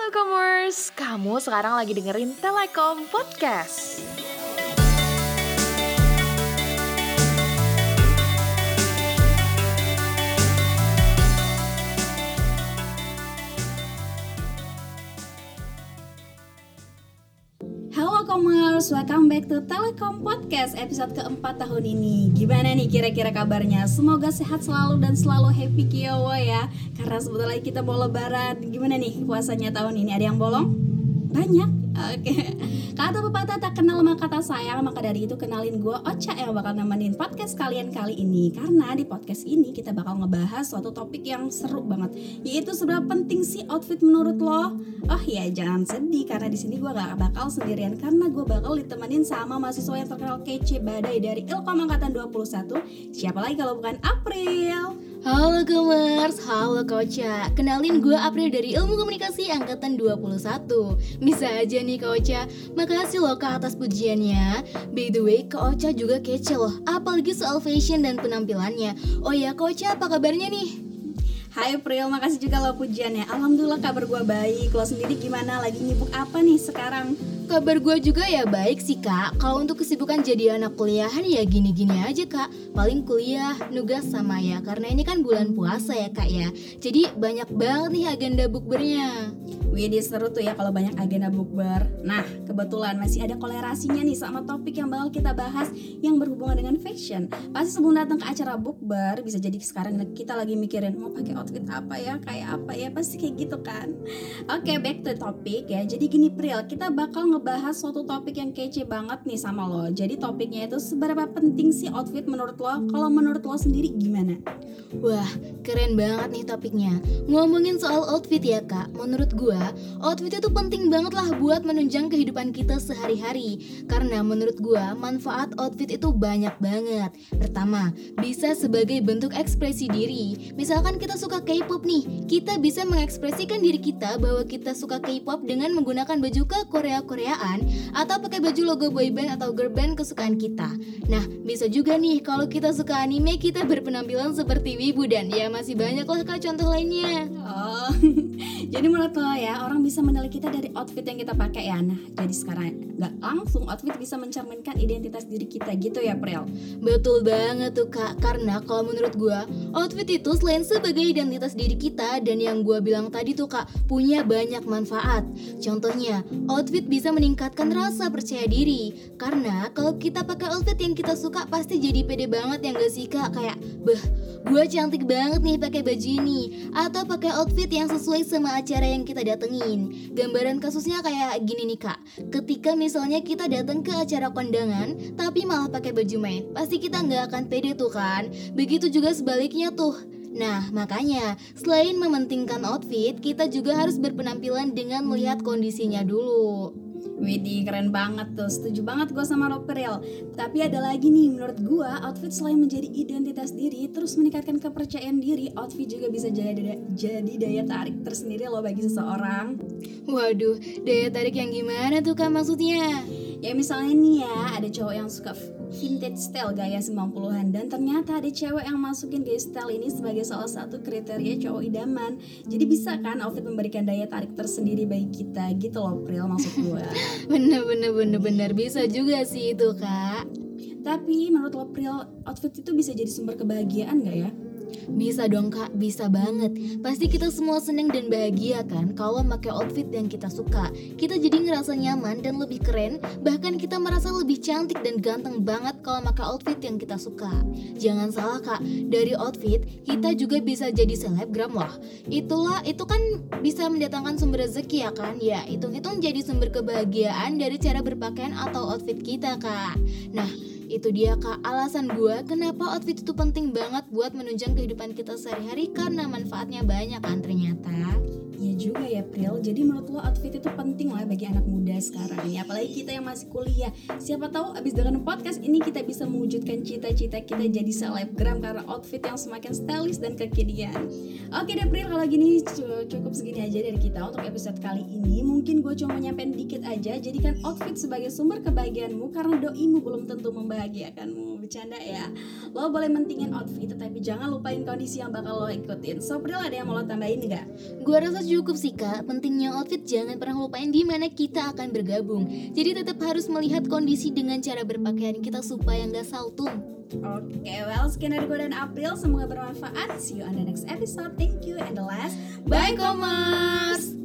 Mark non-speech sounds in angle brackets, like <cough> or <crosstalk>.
Halo Commerce, kamu sekarang lagi dengerin Telekom Podcast. Commerce, welcome back to Telekom Podcast episode keempat tahun ini Gimana nih kira-kira kabarnya? Semoga sehat selalu dan selalu happy kiowo ya Karena sebetulnya kita mau lebaran Gimana nih puasanya tahun ini? Ada yang bolong? Banyak Oke. Kata pepatah tak kenal maka kata sayang Maka dari itu kenalin gue Ocha yang bakal nemenin podcast kalian kali ini. Karena di podcast ini kita bakal ngebahas suatu topik yang seru banget. Yaitu seberapa penting sih outfit menurut lo? Oh ya jangan sedih karena di sini gue gak bakal sendirian. Karena gue bakal ditemenin sama mahasiswa yang terkenal kece badai dari Ilkom Angkatan 21 Siapa lagi kalau bukan April? Halo Comers, halo Koca. Kenalin gue April dari Ilmu Komunikasi Angkatan 21 Bisa aja nih Koca. Makasih loh Kak atas pujiannya. By the way, Kak Ocha juga kece loh Apalagi soal fashion dan penampilannya. Oh ya Koca, apa kabarnya nih? Hai April, makasih juga lo pujiannya. Alhamdulillah kabar gue baik. Lo sendiri gimana? Lagi nyibuk apa nih sekarang? Kabar gue juga ya baik sih kak. Kalau untuk kesibukan jadi anak kuliahan ya gini-gini aja kak. Paling kuliah, nugas sama ya. Karena ini kan bulan puasa ya kak ya. Jadi banyak banget nih agenda bukbernya Widih seru tuh ya kalau banyak agenda bukber. Nah kebetulan masih ada kolerasinya nih sama topik yang bakal kita bahas Yang berhubungan dengan fashion. Pasti sebelum datang ke acara bukber Bisa jadi sekarang kita lagi mikirin Mau pakai outfit apa ya, kayak apa ya? Pasti kayak gitu kan. Oke back to topic ya. Jadi gini Pril, kita bakal ngebahas suatu topik yang kece banget nih sama lo. Jadi topiknya itu seberapa penting sih outfit menurut lo? Kalau menurut lo sendiri gimana? Wah, keren banget nih topiknya. Ngomongin soal outfit ya kak, menurut gua outfit itu penting banget lah buat menunjang kehidupan kita sehari-hari. Karena menurut gua manfaat outfit itu banyak banget. Pertama, bisa sebagai bentuk ekspresi diri. Misalkan kita suka K-pop nih, kita bisa mengekspresikan diri kita bahwa kita suka K-pop dengan menggunakan baju ke Korea-Koreaan atau pakai baju logo boyband atau girl band kesukaan kita. Nah, bisa juga nih kalau kita suka anime kita berpenampilan seperti wibu dan ya masih banyak lah contoh lainnya. Oh, <laughs> jadi menurut lo ya orang bisa menilai kita dari outfit yang kita pakai ya. Nah, jadi sekarang nggak langsung outfit bisa mencerminkan identitas diri kita gitu ya, Prel. Betul banget tuh kak, karena kalau menurut gua outfit itu selain sebagai identitas diri kita dan yang gua bilang tadi tuh kak punya banyak manfaat. Contohnya, outfit bisa meningkatkan rasa percaya diri. Karena kalau kita pakai outfit yang kita suka pasti jadi pede banget yang gak sih kak kayak beh gue cantik banget nih pakai baju ini atau pakai outfit yang sesuai sama acara yang kita datengin. Gambaran kasusnya kayak gini nih kak. Ketika misalnya kita datang ke acara kondangan tapi malah pakai baju main, pasti kita nggak akan pede tuh kan. Begitu juga sebaliknya tuh. Nah, makanya selain mementingkan outfit, kita juga harus berpenampilan dengan melihat kondisinya dulu. Widih keren banget tuh, setuju banget gue sama lo Prel Tapi ada lagi nih, menurut gue outfit selain menjadi identitas diri Terus meningkatkan kepercayaan diri, outfit juga bisa jadi, jadi daya tarik tersendiri lo bagi seseorang. Waduh, daya tarik yang gimana tuh kak maksudnya? Ya misalnya nih ya, ada cowok yang suka vintage style gaya 90-an dan ternyata ada cewek yang masukin gaya style ini sebagai salah satu kriteria cowok idaman. Jadi bisa kan outfit memberikan daya tarik tersendiri bagi kita gitu loh Pril maksud gue. <laughs> bener bener bener bener bisa juga sih itu kak. Tapi menurut lo Pril outfit itu bisa jadi sumber kebahagiaan gak ya? Bisa dong kak, bisa banget. Pasti kita semua seneng dan bahagia kan? Kalau pakai outfit yang kita suka. Kita jadi ngerasa nyaman dan lebih keren. Bahkan kita merasa lebih cantik dan ganteng banget Kalau pakai outfit yang kita suka. Jangan salah kak, dari outfit Kita juga bisa jadi selebgram loh. Itulah, itu kan bisa mendatangkan sumber rezeki ya kan? Ya, hitung-hitung jadi sumber kebahagiaan Dari cara berpakaian atau outfit kita kak. Nah, itu dia kak alasan gue kenapa outfit itu penting banget buat menunjang kehidupan kita sehari-hari karena manfaatnya banyak kan ternyata. Iya juga ya Pril, jadi menurut lo outfit itu penting lah bagi anak muda sekarang ini. Apalagi kita yang masih kuliah. Siapa tahu abis dengan podcast ini kita bisa mewujudkan cita-cita kita jadi selebgram Karena outfit yang semakin stylish dan kekinian. Oke deh Pril, kalau gini cukup segini aja dari kita untuk episode kali ini. Mungkin gue cuma nyampein dikit aja. Jadikan outfit sebagai sumber kebahagiaanmu Karena doimu belum tentu membahagiakanmu. Bercanda ya. Lo boleh mentingin outfit Tapi jangan lupain kondisi yang bakal lo ikutin. So Pril ada yang mau lo tambahin gak? Gua rasa cukup sih kak, pentingnya outfit jangan pernah lupain di mana kita akan bergabung. Jadi tetap harus melihat kondisi dengan cara berpakaian kita supaya nggak saltum. Oke, well sekian dari gue dan April Semoga bermanfaat See you on the next episode Thank you and the last Bye, Komers!